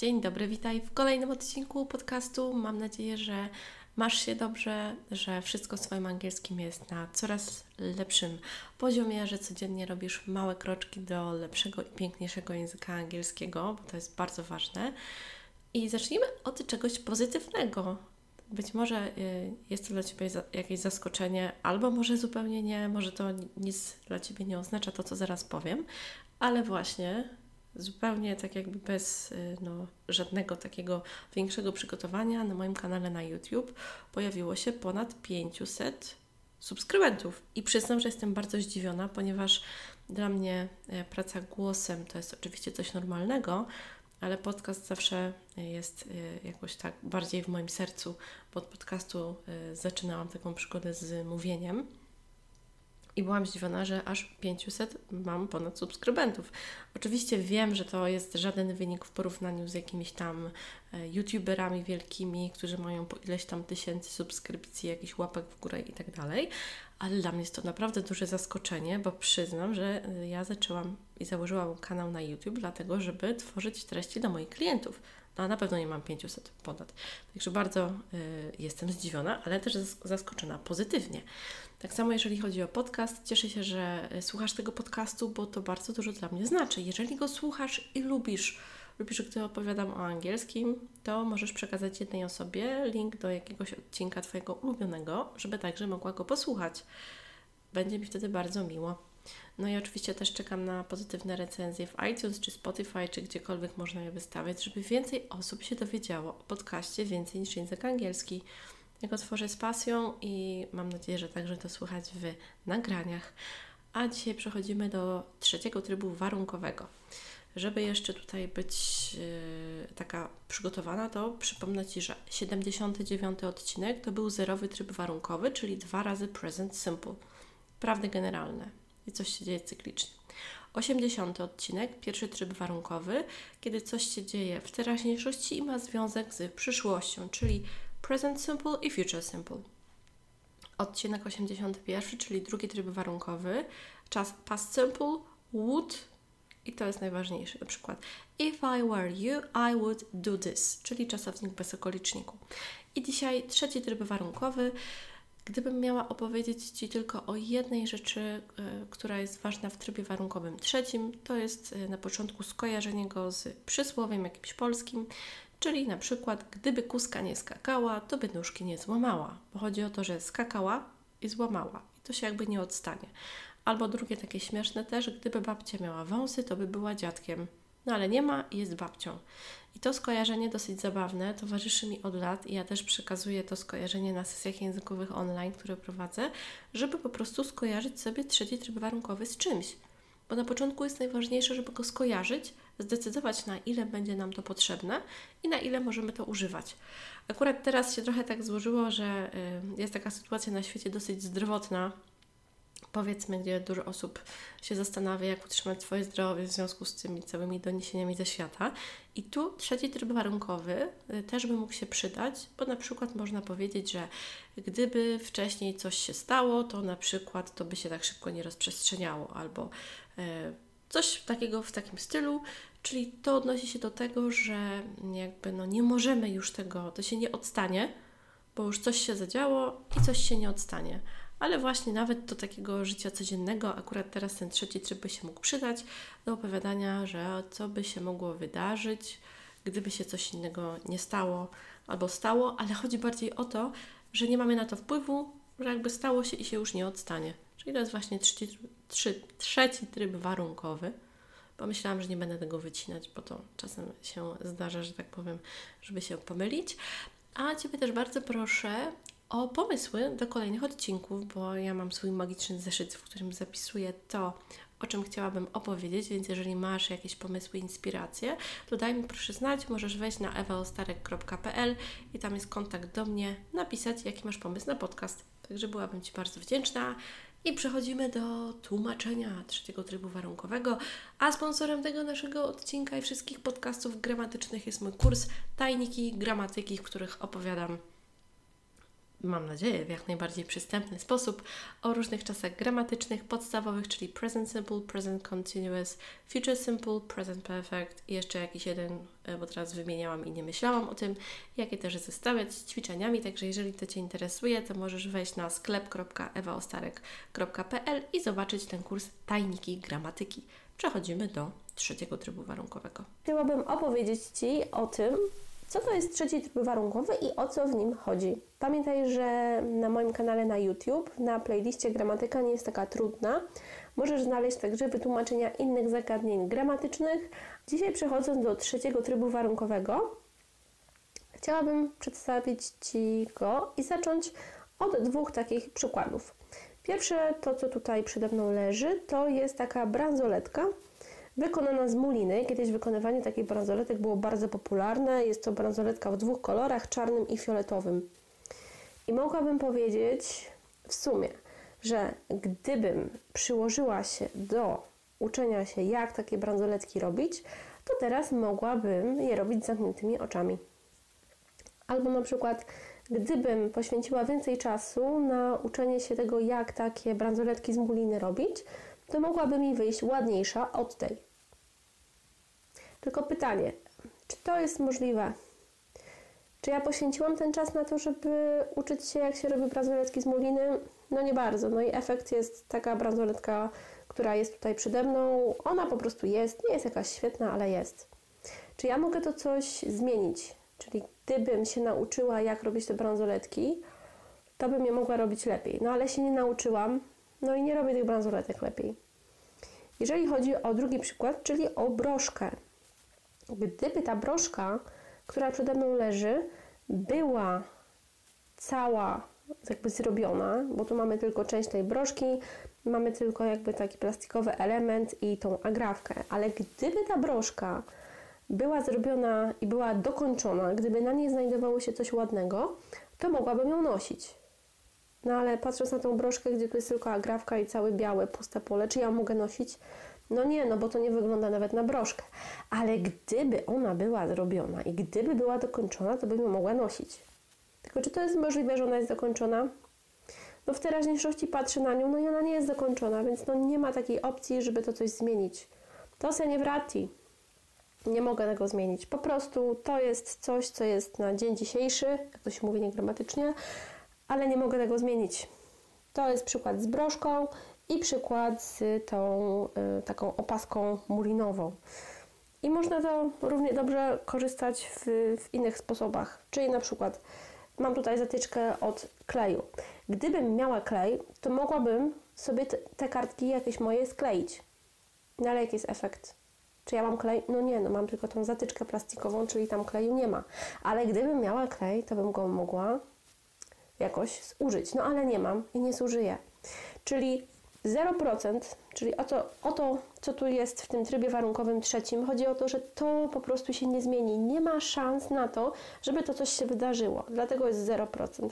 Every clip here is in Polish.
Dzień dobry, witaj w kolejnym odcinku podcastu. Mam nadzieję, że masz się dobrze, że wszystko z Twoim angielskim jest na coraz lepszym poziomie, że codziennie robisz małe kroczki do lepszego i piękniejszego języka angielskiego, bo to jest bardzo ważne. I zacznijmy od czegoś pozytywnego. Być może y, jest to dla Ciebie jakieś zaskoczenie, albo może zupełnie nie, może to nic dla Ciebie nie oznacza to, co zaraz powiem, ale właśnie zupełnie tak jakby bez y, no, żadnego takiego większego przygotowania na moim kanale na YouTube pojawiło się ponad 500 subskrybentów. I przyznam, że jestem bardzo zdziwiona, ponieważ dla mnie e, praca głosem to jest oczywiście coś normalnego, ale podcast zawsze jest y, jakoś tak bardziej w moim sercu, bo od podcastu y, zaczynałam taką przygodę z mówieniem. I byłam zdziwiona, że aż 500 mam ponad subskrybentów. Oczywiście wiem, że to jest żaden wynik w porównaniu z jakimiś tam e, youtuberami wielkimi, którzy mają po ileś tam tysięcy subskrypcji, jakichś łapek w górę i tak dalej, ale dla mnie jest to naprawdę duże zaskoczenie, bo przyznam, że e, ja zaczęłam i założyłam kanał na YouTube dlatego, żeby tworzyć treści dla moich klientów. A na pewno nie mam 500 ponad. Także bardzo y, jestem zdziwiona, ale też zaskoczona pozytywnie. Tak samo jeżeli chodzi o podcast, cieszę się, że słuchasz tego podcastu, bo to bardzo dużo dla mnie znaczy. Jeżeli go słuchasz i lubisz, lubisz, gdy opowiadam o angielskim, to możesz przekazać jednej osobie link do jakiegoś odcinka Twojego ulubionego, żeby także mogła go posłuchać. Będzie mi wtedy bardzo miło. No i oczywiście też czekam na pozytywne recenzje w iTunes czy Spotify, czy gdziekolwiek można je wystawiać, żeby więcej osób się dowiedziało o podcaście więcej niż język angielski. Ja go tworzę z pasją i mam nadzieję, że także to słychać w nagraniach. A dzisiaj przechodzimy do trzeciego trybu warunkowego. Żeby jeszcze tutaj być yy, taka przygotowana, to przypomnę Ci, że 79 odcinek to był zerowy tryb warunkowy, czyli dwa razy present simple. Prawdy generalne i coś się dzieje cyklicznie. 80 odcinek, pierwszy tryb warunkowy, kiedy coś się dzieje w teraźniejszości i ma związek z przyszłością, czyli present simple i future simple. Odcinek 81, czyli drugi tryb warunkowy, czas past simple, would i to jest najważniejsze. Na przykład if I were you, I would do this, czyli czasownik bez okoliczniku. I dzisiaj trzeci tryb warunkowy, Gdybym miała opowiedzieć Ci tylko o jednej rzeczy, e, która jest ważna w trybie warunkowym trzecim, to jest e, na początku skojarzenie go z przysłowiem jakimś polskim, czyli na przykład gdyby kuska nie skakała, to by nóżki nie złamała, bo chodzi o to, że skakała i złamała i to się jakby nie odstanie. Albo drugie takie śmieszne też, gdyby babcia miała wąsy, to by była dziadkiem. No ale nie ma i jest babcią. I to skojarzenie dosyć zabawne, towarzyszy mi od lat i ja też przekazuję to skojarzenie na sesjach językowych online, które prowadzę, żeby po prostu skojarzyć sobie trzeci tryb warunkowy z czymś. Bo na początku jest najważniejsze, żeby go skojarzyć, zdecydować na ile będzie nam to potrzebne i na ile możemy to używać. Akurat teraz się trochę tak złożyło, że y, jest taka sytuacja na świecie dosyć zdrowotna, powiedzmy, gdzie dużo osób się zastanawia, jak utrzymać swoje zdrowie w związku z tymi całymi doniesieniami ze świata. I tu trzeci tryb warunkowy y, też by mógł się przydać, bo na przykład można powiedzieć, że gdyby wcześniej coś się stało, to na przykład to by się tak szybko nie rozprzestrzeniało, albo e, coś takiego w takim stylu, czyli to odnosi się do tego, że jakby no nie możemy już tego, to się nie odstanie, bo już coś się zadziało i coś się nie odstanie ale właśnie nawet do takiego życia codziennego, akurat teraz ten trzeci tryb by się mógł przydać do opowiadania, że co by się mogło wydarzyć, gdyby się coś innego nie stało albo stało, ale chodzi bardziej o to, że nie mamy na to wpływu, że jakby stało się i się już nie odstanie. Czyli to jest właśnie trzeci, trzy, trzeci tryb warunkowy. Pomyślałam, że nie będę tego wycinać, bo to czasem się zdarza, że tak powiem, żeby się pomylić. A Ciebie też bardzo proszę o pomysły do kolejnych odcinków, bo ja mam swój magiczny zeszyt, w którym zapisuję to, o czym chciałabym opowiedzieć, więc jeżeli masz jakieś pomysły, inspiracje, to daj mi proszę znać. Możesz wejść na ewaostarek.pl i tam jest kontakt do mnie, napisać jaki masz pomysł na podcast. Także byłabym Ci bardzo wdzięczna. I przechodzimy do tłumaczenia trzeciego trybu warunkowego, a sponsorem tego naszego odcinka i wszystkich podcastów gramatycznych jest mój kurs Tajniki Gramatyki, w których opowiadam mam nadzieję, w jak najbardziej przystępny sposób o różnych czasach gramatycznych podstawowych, czyli present simple, present continuous, future simple, present perfect i jeszcze jakiś jeden, e, bo teraz wymieniałam i nie myślałam o tym, jakie też zestawiać z ćwiczeniami, także jeżeli to Cię interesuje, to możesz wejść na sklep.ewaostarek.pl i zobaczyć ten kurs Tajniki Gramatyki. Przechodzimy do trzeciego trybu warunkowego. Chciałabym opowiedzieć Ci o tym, co to jest trzeci tryb warunkowy i o co w nim chodzi? Pamiętaj, że na moim kanale na YouTube, na playliście gramatyka nie jest taka trudna. Możesz znaleźć także wytłumaczenia innych zagadnień gramatycznych. Dzisiaj przechodząc do trzeciego trybu warunkowego, chciałabym przedstawić Ci go i zacząć od dwóch takich przykładów. Pierwsze, to co tutaj przede mną leży, to jest taka bransoletka, wykonana z muliny. Kiedyś wykonywanie takich bransoletek było bardzo popularne. Jest to bransoletka w dwóch kolorach, czarnym i fioletowym. I mogłabym powiedzieć w sumie, że gdybym przyłożyła się do uczenia się, jak takie bransoletki robić, to teraz mogłabym je robić z zamkniętymi oczami. Albo na przykład, gdybym poświęciła więcej czasu na uczenie się tego, jak takie bransoletki z muliny robić, to mogłaby mi wyjść ładniejsza od tej. Tylko pytanie, czy to jest możliwe? Czy ja poświęciłam ten czas na to, żeby uczyć się, jak się robi bransoletki z muliny? No nie bardzo. No i efekt jest taka bransoletka, która jest tutaj przede mną. Ona po prostu jest, nie jest jakaś świetna, ale jest. Czy ja mogę to coś zmienić? Czyli gdybym się nauczyła, jak robić te bransoletki, to bym je mogła robić lepiej. No ale się nie nauczyłam, no i nie robię tych bransoletek lepiej. Jeżeli chodzi o drugi przykład, czyli o broszkę. Gdyby ta broszka, która przede mną leży, była cała jakby zrobiona, bo tu mamy tylko część tej broszki, mamy tylko jakby taki plastikowy element i tą agrafkę, ale gdyby ta broszka była zrobiona i była dokończona, gdyby na niej znajdowało się coś ładnego, to mogłabym ją nosić. No ale patrząc na tą broszkę, gdzie tu jest tylko agrafka i całe białe, puste pole, czy ja mogę nosić? No nie, no bo to nie wygląda nawet na broszkę. Ale gdyby ona była zrobiona i gdyby była dokończona, to bym ją mogła nosić. Tylko czy to jest możliwe, że ona jest dokończona? No w teraźniejszości patrzę na nią, no i ona nie jest dokończona, więc no nie ma takiej opcji, żeby to coś zmienić. To se nie wrati. Nie mogę tego zmienić. Po prostu to jest coś, co jest na dzień dzisiejszy, jak to się mówi niegramatycznie, ale nie mogę tego zmienić. To jest przykład z broszką i przykład z tą y, taką opaską mulinową. I można to równie dobrze korzystać w, w innych sposobach. Czyli na przykład mam tutaj zatyczkę od kleju. Gdybym miała klej, to mogłabym sobie te, te kartki jakieś moje skleić. No ale jaki jest efekt? Czy ja mam klej? No nie, no mam tylko tą zatyczkę plastikową, czyli tam kleju nie ma. Ale gdybym miała klej, to bym go mogła jakoś zużyć. No ale nie mam i nie zużyję. Czyli 0%, czyli o to, o to, co tu jest w tym trybie warunkowym trzecim, chodzi o to, że to po prostu się nie zmieni. Nie ma szans na to, żeby to coś się wydarzyło. Dlatego jest 0%.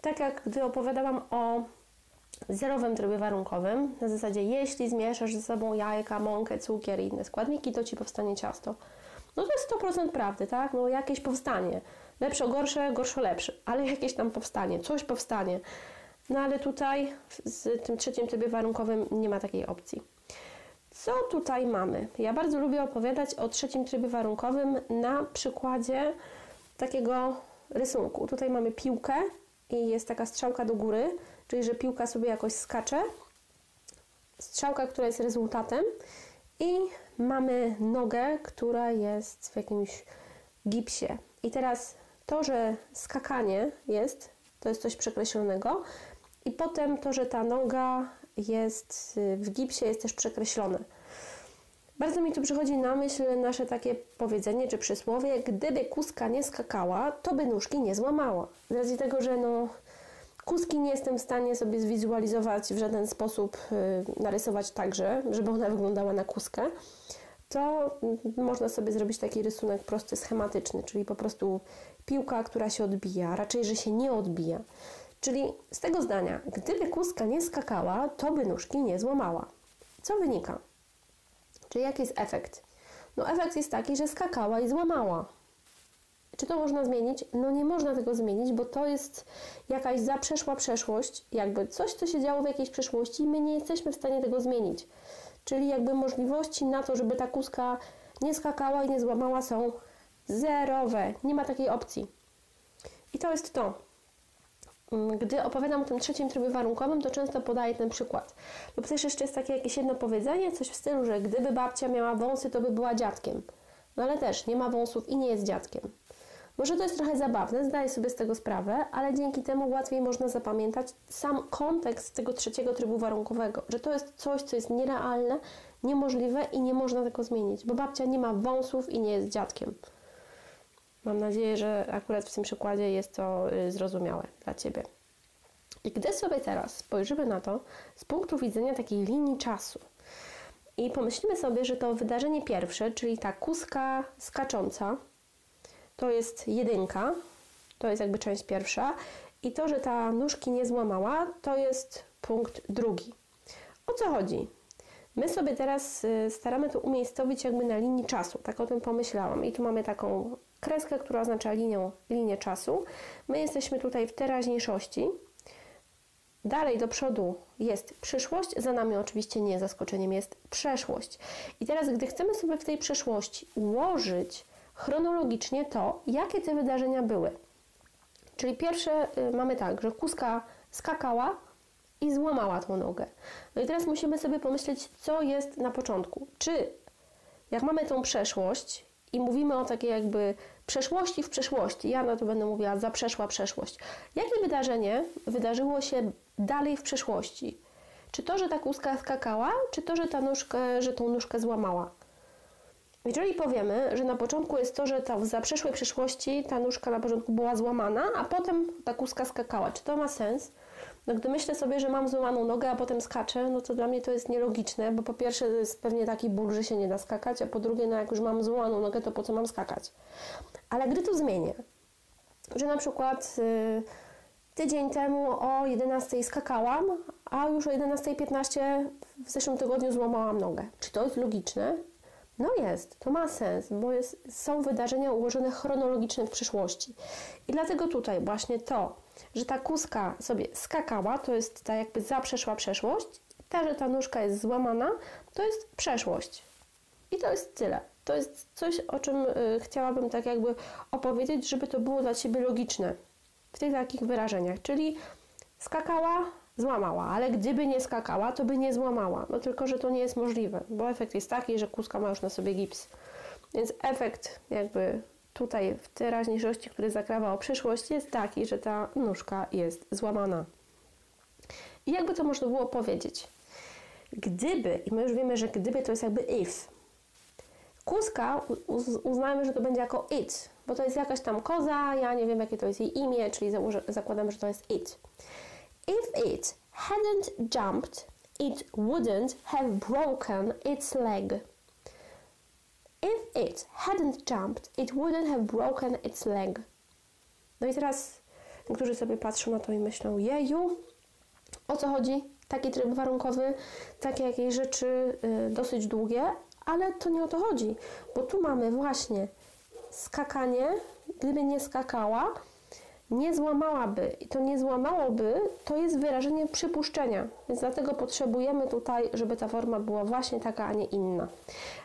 Tak jak gdy opowiadałam o zerowym trybie warunkowym, na zasadzie jeśli zmieszasz ze sobą jajka, mąkę, cukier i inne składniki, to Ci powstanie ciasto. No to jest 100% prawdy, tak? No jakieś powstanie. Lepsze, gorsze, gorsze, lepsze, ale jakieś tam powstanie, coś powstanie. No ale tutaj z tym trzecim trybie warunkowym nie ma takiej opcji. Co tutaj mamy? Ja bardzo lubię opowiadać o trzecim trybie warunkowym na przykładzie takiego rysunku. Tutaj mamy piłkę i jest taka strzałka do góry, czyli że piłka sobie jakoś skacze. Strzałka, która jest rezultatem i mamy nogę, która jest w jakimś gipsie. I teraz to, że skakanie jest, to jest coś przekreślonego, i potem to, że ta noga jest y, w gipsie, jest też przekreślone. Bardzo mi tu przychodzi na myśl nasze takie powiedzenie czy przysłowie, gdyby kuska nie skakała, to by nóżki nie złamała. Z racji tego, że no, Kuski nie jestem w stanie sobie zwizualizować w żaden sposób, y, narysować także, żeby ona wyglądała na kuskę, to można sobie zrobić taki rysunek prosty, schematyczny, czyli po prostu piłka, która się odbija, raczej, że się nie odbija. Czyli z tego zdania, gdyby kuska nie skakała, to by nóżki nie złamała. Co wynika? Czyli jaki jest efekt? No efekt jest taki, że skakała i złamała. Czy to można zmienić? No nie można tego zmienić, bo to jest jakaś zaprzeszła przeszłość, jakby coś, co się działo w jakiejś przeszłości i my nie jesteśmy w stanie tego zmienić. Czyli jakby możliwości na to, żeby ta kuska nie skakała i nie złamała są zerowe. Nie ma takiej opcji. I to jest to. Mm, gdy opowiadam o tym trzecim trybie warunkowym, to często podaję ten przykład. Lub też jeszcze jest takie jakieś jedno powiedzenie, coś w stylu, że gdyby babcia miała wąsy, to by była dziadkiem. No ale też nie ma wąsów i nie jest dziadkiem. Może to jest trochę zabawne, zdaję sobie z tego sprawę, ale dzięki temu łatwiej można zapamiętać sam kontekst tego trzeciego trybu warunkowego, że to jest coś, co jest nierealne, niemożliwe i nie można tego zmienić, bo babcia nie ma wąsów i nie jest dziadkiem. Mam nadzieję, że akurat w tym przykładzie jest to y, zrozumiałe dla Ciebie. I gdy sobie teraz spojrzymy na to z punktu widzenia takiej linii czasu i pomyślimy sobie, że to wydarzenie pierwsze, czyli ta kuska skacząca, to jest jedynka, to jest jakby część pierwsza i to, że ta nóżki nie złamała, to jest punkt drugi. O co chodzi? My sobie teraz y, staramy to umiejscowić jakby na linii czasu, tak o tym pomyślałam. I tu mamy taką kreskę, która oznacza linię, linię czasu. My jesteśmy tutaj w teraźniejszości. Dalej do przodu jest przyszłość, za nami oczywiście nie zaskoczeniem jest przeszłość. I teraz, gdy chcemy sobie w tej przeszłości ułożyć chronologicznie to, jakie te wydarzenia były. Czyli pierwsze y, mamy tak, że kuska skakała i złamała tą nogę. No i teraz musimy sobie pomyśleć, co jest na początku. Czy jak mamy tą przeszłość i mówimy o takiej jakby przeszłości w przeszłości, ja na to będę mówiła za przeszła przeszłość. Jakie wydarzenie wydarzyło się dalej w przeszłości? Czy to, że ta kuska skakała, czy to, że, ta nóżkę, że tą nóżkę złamała? Jeżeli powiemy, że na początku jest to, że ta w zaprzeszłej przyszłości ta nóżka na początku była złamana, a potem ta kuska skakała, czy to ma sens? No gdy myślę sobie, że mam złamaną nogę, a potem skaczę, no to dla mnie to jest nielogiczne, bo po pierwsze to jest pewnie taki ból, że się nie da skakać, a po drugie, no jak już mam złamaną nogę, to po co mam skakać? Ale gdy to zmienię, że na przykład yy, tydzień temu o 11 skakałam, a już o 11.15 w zeszłym tygodniu złamałam nogę. Czy to jest logiczne? No jest, to ma sens, bo jest, są wydarzenia ułożone chronologicznie w przyszłości. I dlatego tutaj właśnie to, że ta kuska sobie skakała, to jest ta jakby zaprzeszła przeszłość, ta, że ta nóżka jest złamana, to jest przeszłość. I to jest tyle. To jest coś, o czym y, chciałabym tak jakby opowiedzieć, żeby to było dla Ciebie logiczne w tych takich wyrażeniach. Czyli skakała, złamała, ale gdyby nie skakała, to by nie złamała. No tylko, że to nie jest możliwe, bo efekt jest taki, że kuska ma już na sobie gips. Więc efekt jakby tutaj w teraźniejszości, który zakrawa o przyszłość, jest taki, że ta nóżka jest złamana. I jakby to można było powiedzieć? Gdyby, i my już wiemy, że gdyby to jest jakby if, kuska uznajmy, że to będzie jako it, bo to jest jakaś tam koza, ja nie wiem jakie to jest jej imię, czyli zakładam, że to jest it. If it hadn't jumped, it wouldn't have broken its leg. If it hadn't jumped, it wouldn't have broken its leg. No i teraz niektórzy sobie patrzą na to i myślą, jeju, o co chodzi? Taki tryb warunkowy, takie jakieś rzeczy y, dosyć długie, ale to nie o to chodzi, bo tu mamy właśnie skakanie, gdyby nie skakała, nie złamałaby. I to nie złamałoby to jest wyrażenie przypuszczenia, więc dlatego potrzebujemy tutaj, żeby ta forma była właśnie taka, a nie inna.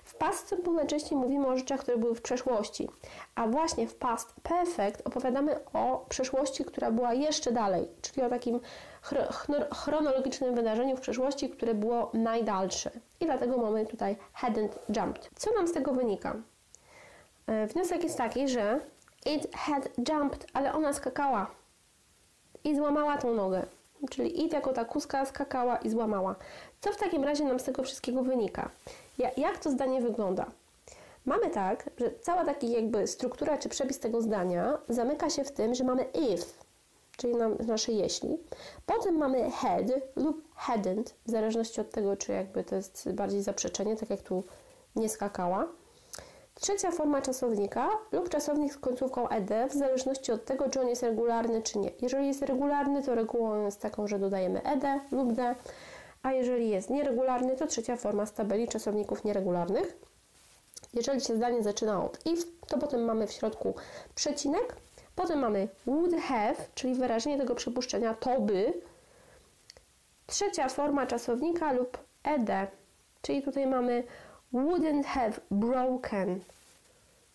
W past simple najczęściej mówimy o rzeczach, które były w przeszłości, a właśnie w past perfect opowiadamy o przeszłości, która była jeszcze dalej, czyli o takim chronologicznym wydarzeniu w przeszłości, które było najdalsze. I dlatego mamy tutaj hadn't jumped. Co nam z tego wynika? E, wniosek jest taki, że It had jumped, ale ona skakała i złamała tą nogę. Czyli it jako ta kuska skakała i złamała. Co w takim razie nam z tego wszystkiego wynika? Jak to zdanie wygląda? Mamy tak, że cała taka jakby struktura czy przepis tego zdania zamyka się w tym, że mamy if. czyli na nasze jeśli. Potem mamy had lub hadn't, w zależności od tego, czy jakby to jest bardziej zaprzeczenie, tak jak tu nie skakała. Trzecia forma czasownika lub czasownik z końcówką ed, w zależności od tego, czy on jest regularny, czy nie. Jeżeli jest regularny, to regułą jest taką, że dodajemy ed lub d, a jeżeli jest nieregularny, to trzecia forma z tabeli czasowników nieregularnych. Jeżeli się zdanie zaczyna od if, to potem mamy w środku przecinek, potem mamy would have, czyli wyrażenie tego przypuszczenia to by. Trzecia forma czasownika lub ed, czyli tutaj mamy wouldn't have broken,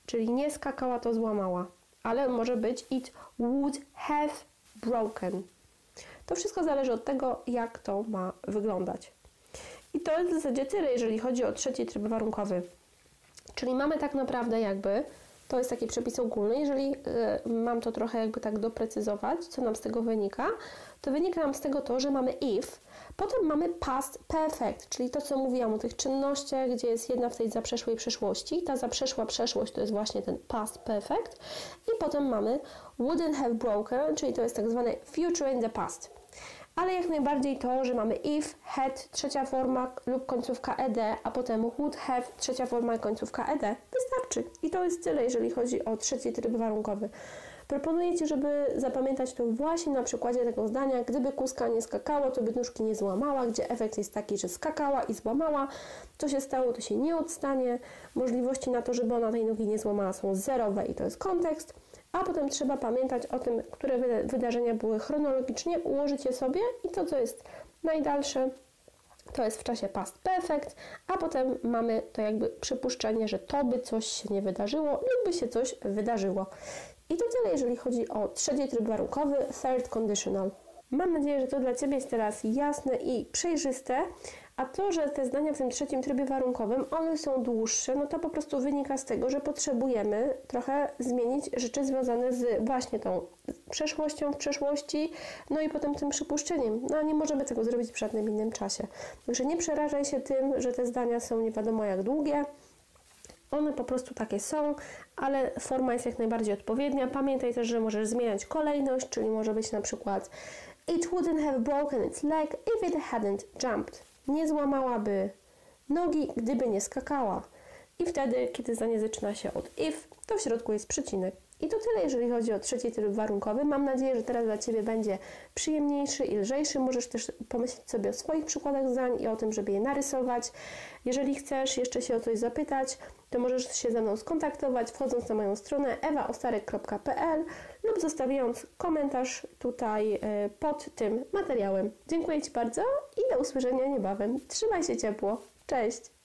czyli nie skakała, to złamała, ale może być it would have broken. To wszystko zależy od tego, jak to ma wyglądać. I to jest w zasadzie tyle, jeżeli chodzi o trzeci tryb warunkowy. Czyli mamy tak naprawdę jakby, to jest taki przepis ogólny, jeżeli y, mam to trochę jakby tak doprecyzować, co nam z tego wynika, to wynika nam z tego to, że mamy if, potem mamy past perfect, czyli to, co mówiłam o tych czynnościach, gdzie jest jedna w tej zaprzeszłej przeszłości. Ta zaprzeszła przeszłość to jest właśnie ten past perfect. I potem mamy wouldn't have broken, czyli to jest tak zwane future in the past ale jak najbardziej to, że mamy if, had, trzecia forma lub końcówka ed, a potem would have, trzecia forma i końcówka ed, wystarczy. I to jest tyle, jeżeli chodzi o trzeci tryb warunkowy. Proponuję Ci, żeby zapamiętać to właśnie na przykładzie tego zdania, gdyby kuska nie skakała, to by nóżki nie złamała, gdzie efekt jest taki, że skakała i złamała, co się stało, to się nie odstanie. Możliwości na to, żeby ona tej nogi nie złamała są zerowe i to jest kontekst a potem trzeba pamiętać o tym, które wydarzenia były chronologicznie, ułożyć je sobie i to, co jest najdalsze, to jest w czasie past perfect, a potem mamy to jakby przypuszczenie, że to by coś się nie wydarzyło lub by się coś wydarzyło. I to tyle, jeżeli chodzi o trzeci tryb warunkowy, third conditional. Mam nadzieję, że to dla Ciebie jest teraz jasne i przejrzyste. A to, że te zdania w tym trzecim trybie warunkowym, one są dłuższe, no to po prostu wynika z tego, że potrzebujemy trochę zmienić rzeczy związane z właśnie tą przeszłością w przeszłości, no i potem tym przypuszczeniem. No a nie możemy tego zrobić w żadnym innym czasie. Także nie przerażaj się tym, że te zdania są nie wiadomo jak długie. One po prostu takie są, ale forma jest jak najbardziej odpowiednia. Pamiętaj też, że możesz zmieniać kolejność, czyli może być na przykład It wouldn't have broken its leg if it hadn't jumped nie złamałaby nogi, gdyby nie skakała. I wtedy, kiedy zdanie zaczyna się od if, to w środku jest przecinek. I to tyle, jeżeli chodzi o trzeci tryb warunkowy. Mam nadzieję, że teraz dla Ciebie będzie przyjemniejszy i lżejszy. Możesz też pomyśleć sobie o swoich przykładach zdań i o tym, żeby je narysować. Jeżeli chcesz jeszcze się o coś zapytać, to możesz się ze mną skontaktować wchodząc na moją stronę ewaostarek.pl lub zostawiając komentarz tutaj e, pod tym materiałem. Dziękuję Ci bardzo i do usłyszenia niebawem. Trzymaj się ciepło. Cześć!